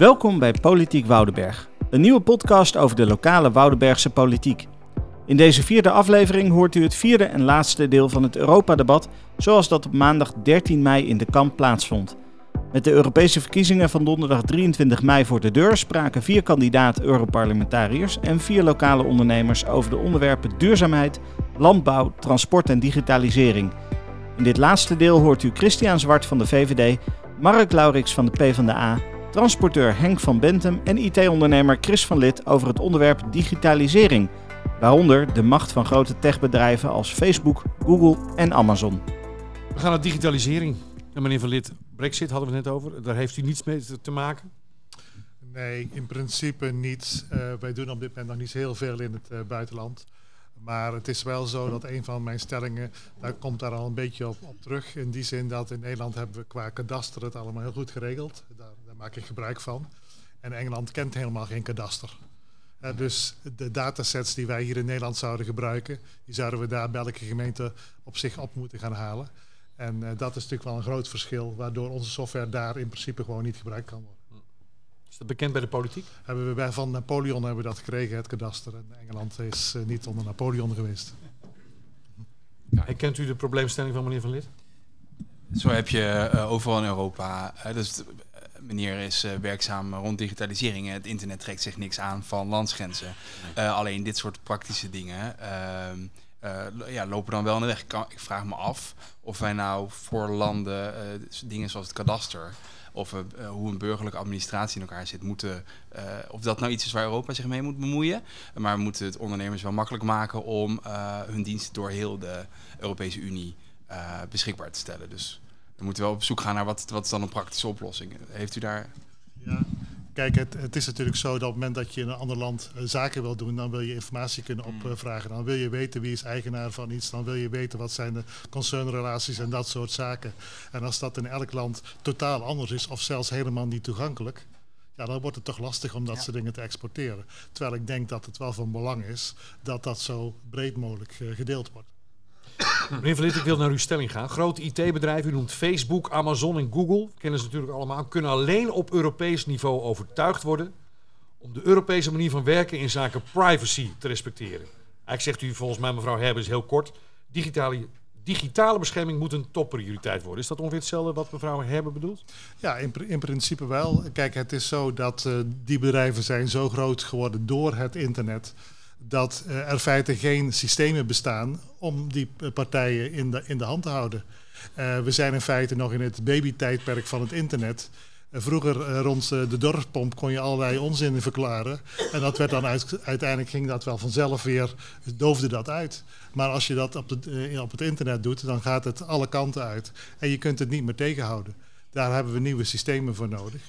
Welkom bij Politiek Woudenberg, een nieuwe podcast over de lokale Woudenbergse politiek. In deze vierde aflevering hoort u het vierde en laatste deel van het Europa-debat, zoals dat op maandag 13 mei in de Kamp plaatsvond. Met de Europese verkiezingen van donderdag 23 mei voor de deur spraken vier kandidaat-Europarlementariërs en vier lokale ondernemers over de onderwerpen duurzaamheid, landbouw, transport en digitalisering. In dit laatste deel hoort u Christian Zwart van de VVD, Mark Laurix van de PvdA, transporteur Henk van Bentum en IT-ondernemer Chris van Lid over het onderwerp digitalisering, waaronder de macht van grote techbedrijven als Facebook, Google en Amazon. We gaan naar digitalisering. En meneer Van Lid, Brexit hadden we het net over. Daar heeft u niets mee te maken? Nee, in principe niet. Uh, wij doen op dit moment nog niet heel veel in het uh, buitenland. Maar het is wel zo dat een van mijn stellingen, daar komt daar al een beetje op, terug. In die zin dat in Nederland hebben we qua kadaster het allemaal heel goed geregeld. Daar, daar maak ik gebruik van. En Engeland kent helemaal geen kadaster. Dus de datasets die wij hier in Nederland zouden gebruiken, die zouden we daar bij elke gemeente op zich op moeten gaan halen. En uh, dat is natuurlijk wel een groot verschil, waardoor onze software daar in principe gewoon niet gebruikt kan worden. Dat bekend bij de politiek? Hebben we bij van Napoleon hebben we dat gekregen, het kadaster. En Engeland is uh, niet onder Napoleon geweest. Ja, herkent u de probleemstelling van meneer Van Lid? Zo heb je uh, overal in Europa. dus meneer is uh, werkzaam rond digitalisering. Het internet trekt zich niks aan van landsgrenzen. Uh, alleen dit soort praktische dingen uh, ja, lopen dan wel in de weg. Ik, kan, ik, vraag me af of wij nou voor landen dingen zoals het kadaster of hoe een burgerlijke administratie in elkaar zit, moeten, of dat nou iets is waar Europa zich mee moet bemoeien. Maar we moeten het ondernemers wel makkelijk maken om hun diensten door heel de Europese Unie beschikbaar te stellen. Dus we moeten wel op zoek gaan naar wat, wat is dan een praktische oplossing. Heeft u daar... Ja, kijk, het, het is natuurlijk zo dat op het moment dat je in een ander land uh, zaken wil doen, dan wil je informatie kunnen mm. opvragen. Dan wil je weten wie is eigenaar van iets. Dan wil je weten wat zijn de concernrelaties en dat soort zaken. En als dat in elk land totaal anders is of zelfs helemaal niet toegankelijk, ja, dan wordt het toch lastig om dat ja. soort dingen te exporteren. Terwijl ik denk dat het wel van belang is dat dat zo breed mogelijk uh, gedeeld wordt. Meneer Van Lid, ik wil naar uw stelling gaan. Grote IT-bedrijven, u noemt Facebook, Amazon en Google, kennen ze natuurlijk allemaal, kunnen alleen op Europees niveau overtuigd worden om de Europese manier van werken in zaken privacy te respecteren. Eigenlijk zegt u volgens mij, mevrouw Herbers, heel kort, digitale, digitale bescherming moet een topprioriteit worden. Is dat ongeveer hetzelfde wat mevrouw Herber bedoelt? Ja, in, in principe wel. Kijk, het is zo dat uh, die bedrijven zijn zo groot geworden door het internet dat uh, er feite geen systemen bestaan om die partijen in de, in de hand te houden. Uh, we zijn in feite nog in het babytijdperk van het internet. Uh, vroeger rond de dorpspomp kon je allerlei onzin verklaren. En dat werd dan uit, uiteindelijk ging dat wel vanzelf weer, doofde dat uit. Maar als je dat op, de, op het internet doet, dan gaat het alle kanten uit. En je kunt het niet meer tegenhouden. Daar hebben we nieuwe systemen voor nodig.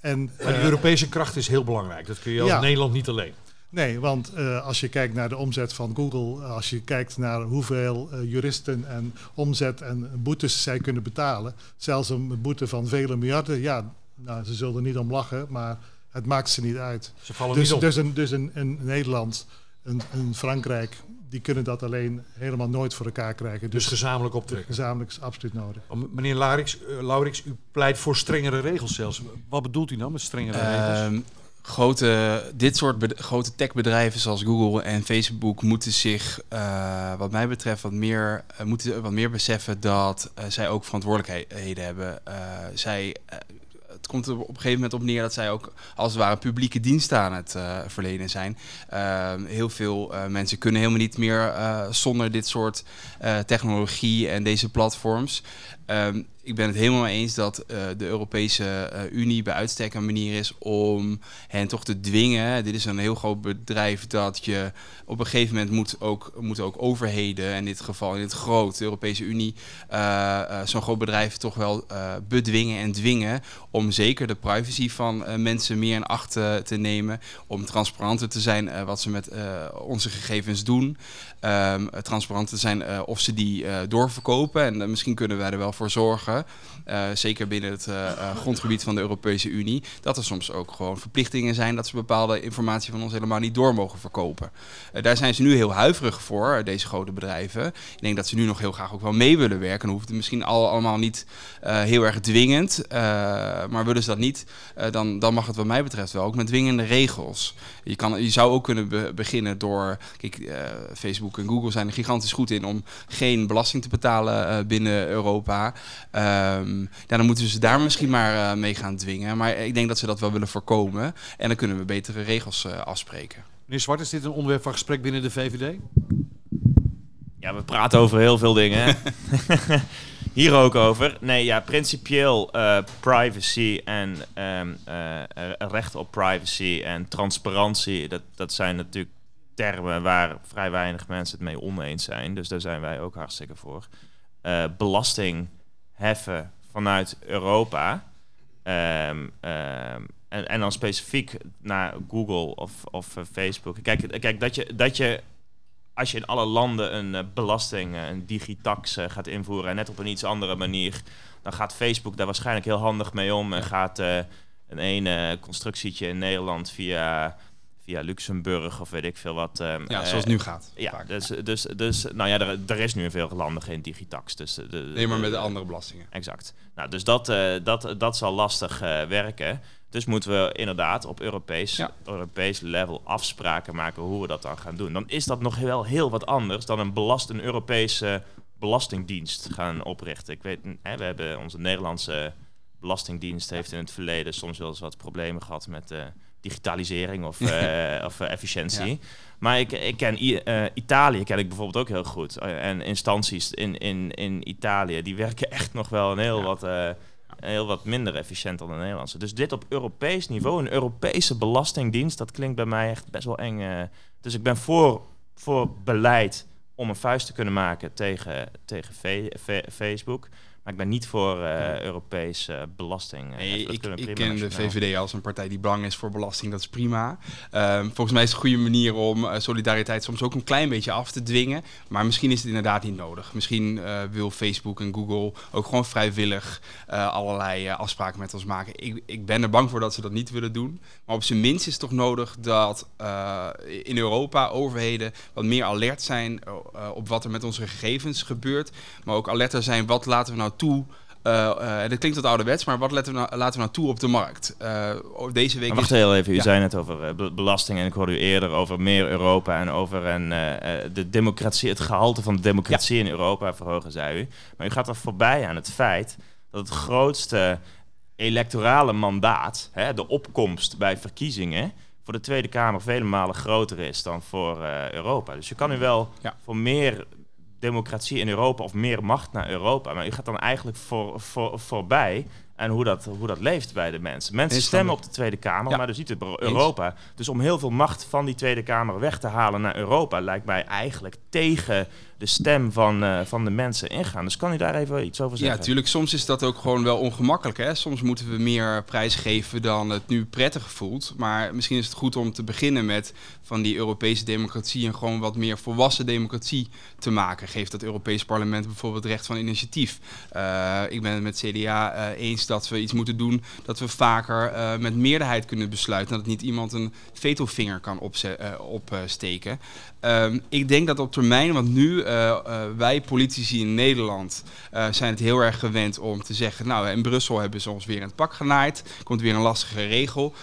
En, maar de Europese kracht is heel belangrijk. Dat kun je als ja, Nederland niet alleen. Nee, want uh, als je kijkt naar de omzet van Google, als je kijkt naar hoeveel uh, juristen en omzet en boetes zij kunnen betalen, zelfs een boete van vele miljarden, ja, nou, ze zullen er niet om lachen, maar het maakt ze niet uit. Ze vallen dus, niet op. dus, een, dus een, een Nederland, een, een, Frankrijk, die kunnen dat alleen helemaal nooit voor elkaar krijgen. Dus, dus gezamenlijk optrekken? Gezamenlijk is absoluut nodig. Oh, meneer Laurix, uh, Laurix, u pleit voor strengere regels zelfs. Wat bedoelt u nou met strengere regels? Grote, dit soort grote techbedrijven zoals Google en Facebook moeten zich, uh, wat mij betreft, wat meer, uh, moeten wat meer beseffen dat uh, zij ook verantwoordelijkheden hebben. zij, het komt er op een gegeven moment op neer dat zij ook als het ware publieke diensten aan het verlenen zijn. heel veel mensen kunnen helemaal niet meer zonder dit soort technologie en deze platforms. Um, ik ben het helemaal eens dat uh, de Europese uh, Unie bij uitstek een manier is om hen toch te dwingen. Dit is een heel groot bedrijf dat je op een gegeven moment moet ook, moet ook overheden, in dit geval in dit groot, de Europese Unie, uh, zo'n groot bedrijf toch wel bedwingen en dwingen om zeker de privacy van mensen meer in acht te nemen, om transparanter te zijn wat ze met onze gegevens doen, um, transparant te zijn of ze die doorverkopen en misschien kunnen wij er wel voor zorgen eh, zeker binnen het eh, eh, grondgebied van de Europese Unie, dat er soms ook gewoon verplichtingen zijn dat ze bepaalde informatie van ons helemaal niet door mogen verkopen. Daar zijn ze nu heel huiverig voor, deze grote bedrijven. Ik denk dat ze nu nog heel graag ook wel mee willen werken. Dan hoeft het misschien al, allemaal niet heel erg dwingend, maar willen ze dat niet, dan, dan mag het wat mij betreft wel ook met dwingende regels. Je, kan, je zou ook kunnen be- beginnen door, kijk, Facebook en Google zijn er gigantisch goed in om geen belasting te betalen binnen Europa. Ehm, ja, dan moeten we ze daar misschien maar eh, mee gaan dwingen. Maar ik denk dat ze dat wel willen voorkomen. En dan kunnen we betere regels eh, afspreken. Meneer Zwart, is dit een onderwerp van gesprek binnen de VVD? Ja, we praten over heel veel dingen. Hier ook over. Nee, ja, principieel eh, privacy en ehm, eh, eh, recht op privacy en transparantie, dat, dat zijn natuurlijk termen waar vrij weinig mensen het mee oneens zijn. Dus daar zijn wij ook hartstikke voor. Eh, belasting heffen vanuit Europa. Ehm, ehm, en, en dan specifiek naar Google of, of eh, Facebook. Kijk, kijk dat, je, dat je als je in alle landen een eh, belasting, een digitax gaat invoeren en net op een iets andere manier, dan gaat Facebook daar waarschijnlijk heel handig mee om en gaat een ene constructietje in Nederland via, via Luxemburg of weet ik veel wat. eh, Ja, eh, zoals het nu gaat. Ja, vaak. dus, dus, dus nou ja, er, er is nu in veel landen geen digitax. Dus de, de- Nee, maar met de- de andere belastingen. Exact. Nou, dus dat, eh, dat, dat zal lastig eh, werken. Dus moeten we inderdaad op Europees, Ja. Europees level afspraken maken hoe we dat dan gaan doen. Dan is dat nog wel heel wat anders dan een, belast, een Europese belastingdienst gaan oprichten. Ik weet, hè, we hebben onze Nederlandse belastingdienst heeft in het verleden soms wel eens wat problemen gehad met eh, digitalisering of, eh, of eh, efficiëntie. Ja. Maar ik, ik ken I- eh, Italië ken ik bijvoorbeeld ook heel goed. En instanties in, in, in Italië, die werken echt nog wel een heel, Ja. wat, eh, heel wat minder efficiënt dan de Nederlandse. Dus dit op Europees niveau, een Europese belastingdienst, dat klinkt bij mij echt best wel eng. dus ik ben voor, voor beleid om een vuist te kunnen maken tegen, tegen Facebook. Maar ik ben niet voor eh Europees eh, belasting. eh, Nee, dat ik, ik ken de. VVD als een partij die bang is voor belasting. Dat is prima. Ehm, volgens mij is het een goede manier om solidariteit soms ook een klein beetje af te dwingen. Maar misschien is het inderdaad niet nodig. Misschien wil Facebook en Google ook gewoon vrijwillig allerlei afspraken met ons maken. Ik, ik ben er bang voor dat ze dat niet willen doen. Maar op zijn minst is het toch nodig dat in Europa overheden wat meer alert zijn op wat er met onze gegevens gebeurt. Maar ook alerter zijn wat laten we nou toe. eh, eh, dat klinkt wat ouderwets, maar wat laten we nou, laten we nou toe op de markt? Eh, deze week Maar wacht is- heel even, u Ja. zei net over be- belasting en ik hoorde u eerder over meer Europa en over eh, de democratie, het gehalte van de democratie in Europa verhogen, zei u. Maar u gaat er voorbij aan het feit dat het grootste electorale mandaat, hè, de opkomst bij verkiezingen, voor de Tweede Kamer vele malen groter is dan voor Europa. Dus je kan u wel Ja. voor meer democratie in Europa of meer macht naar Europa, maar u gaat dan eigenlijk voor, voor, voorbij aan hoe dat, hoe dat leeft bij de mensen. Mensen stemmen op de Tweede Kamer, Ja. maar dus niet het Europa. Dus om heel veel macht van die Tweede Kamer weg te halen naar Europa, lijkt mij eigenlijk tegen de stem van, eh, van de mensen ingaan. Dus kan u daar even iets over Ja, zeggen? natuurlijk. Soms is dat ook gewoon wel ongemakkelijk. Hè? Soms moeten we meer prijs geven dan het nu prettig voelt. Maar misschien is het goed om te beginnen met van die Europese democratie een gewoon wat meer volwassen democratie te maken. Geeft dat Europees parlement bijvoorbeeld recht van initiatief. Eh, ik ben het met CDA eh, eens dat we iets moeten doen dat we vaker met meerderheid kunnen besluiten. Dat niet iemand een vetovinger kan opsteken. Ehm, ik denk dat op termijn, want nu eh, eh, wij politici in Nederland eh, zijn het heel erg gewend om te zeggen, nou in Brussel hebben ze ons weer in het pak genaaid, komt weer een lastige regel.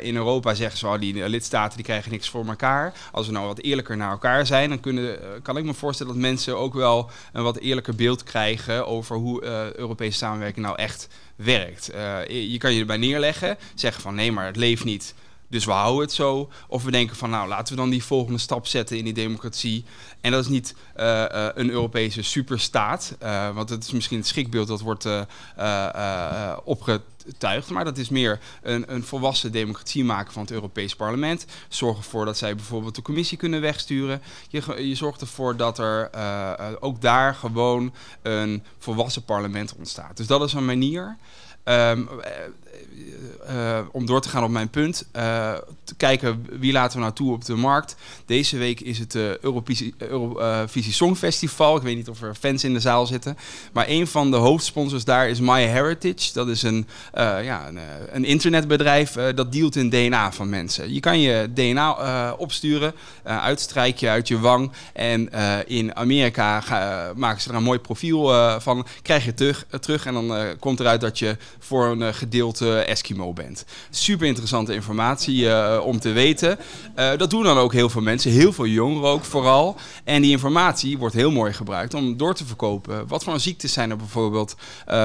In Europa zeggen ze, oh, die lidstaten die krijgen niks voor elkaar. Als we nou wat eerlijker naar elkaar zijn, dan kunnen, kan ik me voorstellen dat mensen ook wel een wat eerlijker beeld krijgen over hoe Europese samenwerking nou echt werkt. Je kan je erbij neerleggen, zeggen van nee, maar het leeft niet. Dus we houden het zo. Of we denken van nou laten we dan die volgende stap zetten in die democratie. En dat is niet eh, eh, een Europese superstaat. eh, want het is misschien het schrikbeeld dat wordt eh, Maar dat is meer een, een volwassen democratie maken van het Europees parlement. Zorg ervoor dat zij bijvoorbeeld de commissie kunnen wegsturen. Je, je zorgt ervoor dat er eh, eh, ook daar gewoon een volwassen parlement ontstaat. Dus dat is een manier. Ehm, eh, om door te gaan op mijn punt, te kijken wie laten we nou toe op de markt. Deze week is het uh, Eurovisie, Eurovisie Songfestival. Ik weet niet of er fans in de zaal zitten. Maar een van de hoofdsponsors daar is MyHeritage. Dat is een, ja, een, een internetbedrijf dat dealt in DNA van mensen. Je kan je DNA opsturen, uitstrijk je uit je wang. En in Amerika maken ze er een mooi profiel van. Krijg je terug, terug en dan komt eruit dat je voor een gedeelte Eskimo bent. Super interessante informatie om te weten. Dat doen dan ook heel veel mensen, heel veel jongeren ook vooral. En die informatie wordt heel mooi gebruikt om door te verkopen. Wat voor ziektes zijn er bijvoorbeeld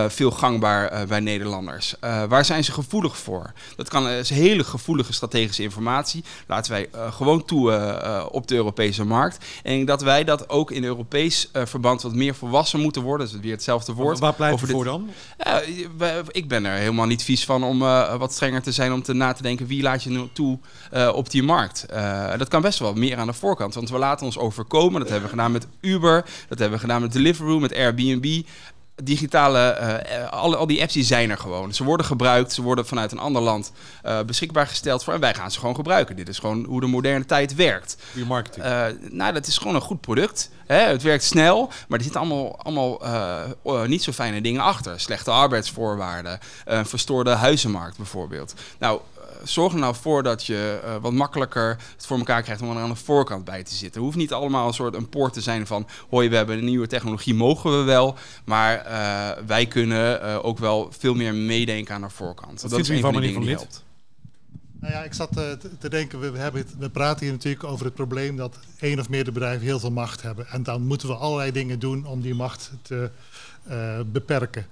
veel gangbaar bij Nederlanders? Waar zijn ze gevoelig voor? Dat kan, is hele gevoelige strategische informatie. Laten wij gewoon toe op de Europese markt. En dat wij dat ook in Europees verband wat meer volwassen moeten worden. Dat is weer hetzelfde woord. Waar pleit je voor dan? ik ben er helemaal niet vies van om wat strenger te zijn om te na te denken wie laat je nu toe op die markt. Dat kan best wel meer aan de voorkant, want we laten ons overkomen. Dat hebben we gedaan met Uber, dat hebben we gedaan met Deliveroo, met Airbnb digitale, uh, al, al die apps die zijn er gewoon. Ze worden gebruikt, ze worden vanuit een ander land uh, beschikbaar gesteld voor en wij gaan ze gewoon gebruiken. Dit is gewoon hoe de moderne tijd werkt. Goede marketing. Uh, nou, dat is gewoon een goed product. Hè? Het werkt snel, maar er zitten allemaal, allemaal niet zo fijne dingen achter. Slechte arbeidsvoorwaarden, een verstoorde huizenmarkt bijvoorbeeld. Nou, zorg er nou voor dat je uh, wat makkelijker het voor elkaar krijgt om er aan de voorkant bij te zitten. Het hoeft niet allemaal een soort een poort te zijn van hoi, we hebben een nieuwe technologie, mogen we wel. Maar uh, wij kunnen uh, ook wel veel meer meedenken aan de voorkant. Wat dat is een van de dingen die helpt. Nou ja, ik zat te, te denken, we, hebben het, we praten hier natuurlijk over het probleem dat één of meerdere bedrijven heel veel macht hebben. En dan moeten we allerlei dingen doen om die macht te beperken.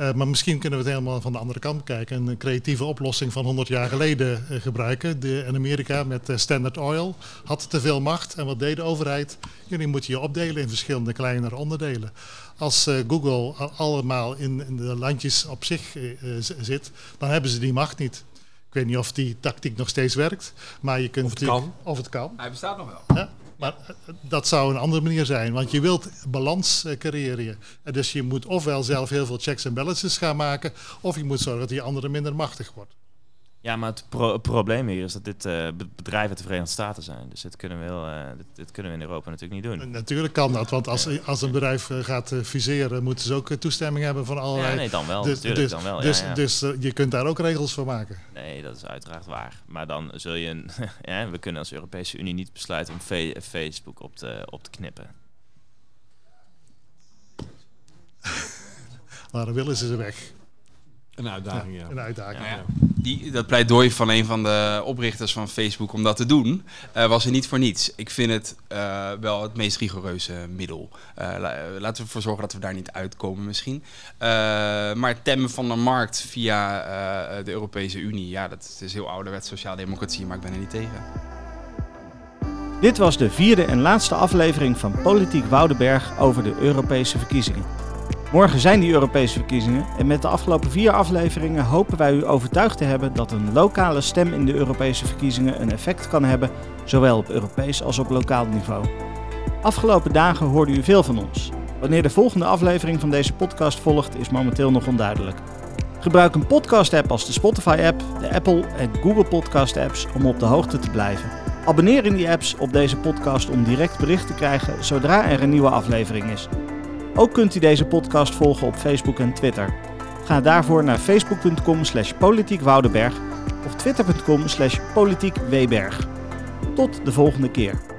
Uh, maar misschien kunnen we het helemaal van de andere kant bekijken. Een creatieve oplossing van 100 jaar geleden uh, gebruiken. De, in Amerika met uh, Standard Oil had te veel macht. En wat deed de overheid? Jullie moeten je opdelen in verschillende kleinere onderdelen. Als Google allemaal in, in, de landjes op zich zit, dan hebben ze die macht niet. Ik weet niet of die tactiek nog steeds werkt. Maar je kunt of het kan. Of het kan. Hij bestaat nog wel. Ja. Maar eh, dat zou een andere manier zijn, want je wilt balans uh, creëren. En dus je moet ofwel zelf heel veel checks en balances gaan maken, of je moet zorgen dat die andere minder machtig wordt. Ja, maar het, pro probleem hier is dat dit uh, bedrijven uit de Verenigde Staten zijn. Dus dit kunnen we, heel, uh, dit, dit, kunnen we in Europa natuurlijk niet doen. Natuurlijk kan dat, want als, als een bedrijf gaat fuseren, moeten ze ook toestemming hebben van allerlei... Ja, nee, dan wel. Dus, dus, dan wel. Dus, ja, ja. dus je kunt daar ook regels voor maken. Nee, dat is uiteraard waar. Maar dan zul je... Een, ja, we kunnen als Europese Unie niet besluiten om Facebook op te, op te knippen. Waarom willen ze ze weg? Een uitdaging, ja. Een uitdaging, ja. Die, dat pleidooi van een van de oprichters van Facebook om dat te doen, uh, was er niet voor niets. Ik vind het uh, wel het meest rigoureuze middel. Uh, laten we ervoor zorgen dat we daar niet uitkomen misschien. maar het temmen van de markt via de Europese Unie, ja, dat is heel ouderwets sociaaldemocratie, maar ik ben er niet tegen. Dit was de vierde en laatste aflevering van Politiek Woudenberg over de Europese verkiezingen. Morgen zijn die Europese verkiezingen en met de afgelopen vier afleveringen hopen wij u overtuigd te hebben dat een lokale stem in de Europese verkiezingen een effect kan hebben, zowel op Europees als op lokaal niveau. Afgelopen dagen hoorde u veel van ons. Wanneer de volgende aflevering van deze podcast volgt, is momenteel nog onduidelijk. Gebruik een podcast-app als de Spotify-app, de Apple en Google Podcast-apps om op de hoogte te blijven. Abonneer in die apps op deze podcast om direct bericht te krijgen zodra er een nieuwe aflevering is. Ook kunt u deze podcast volgen op Facebook en Twitter. Ga daarvoor naar facebook.com slash politiekwoudenberg of twitter.com slash politiekweberg. Tot de volgende keer.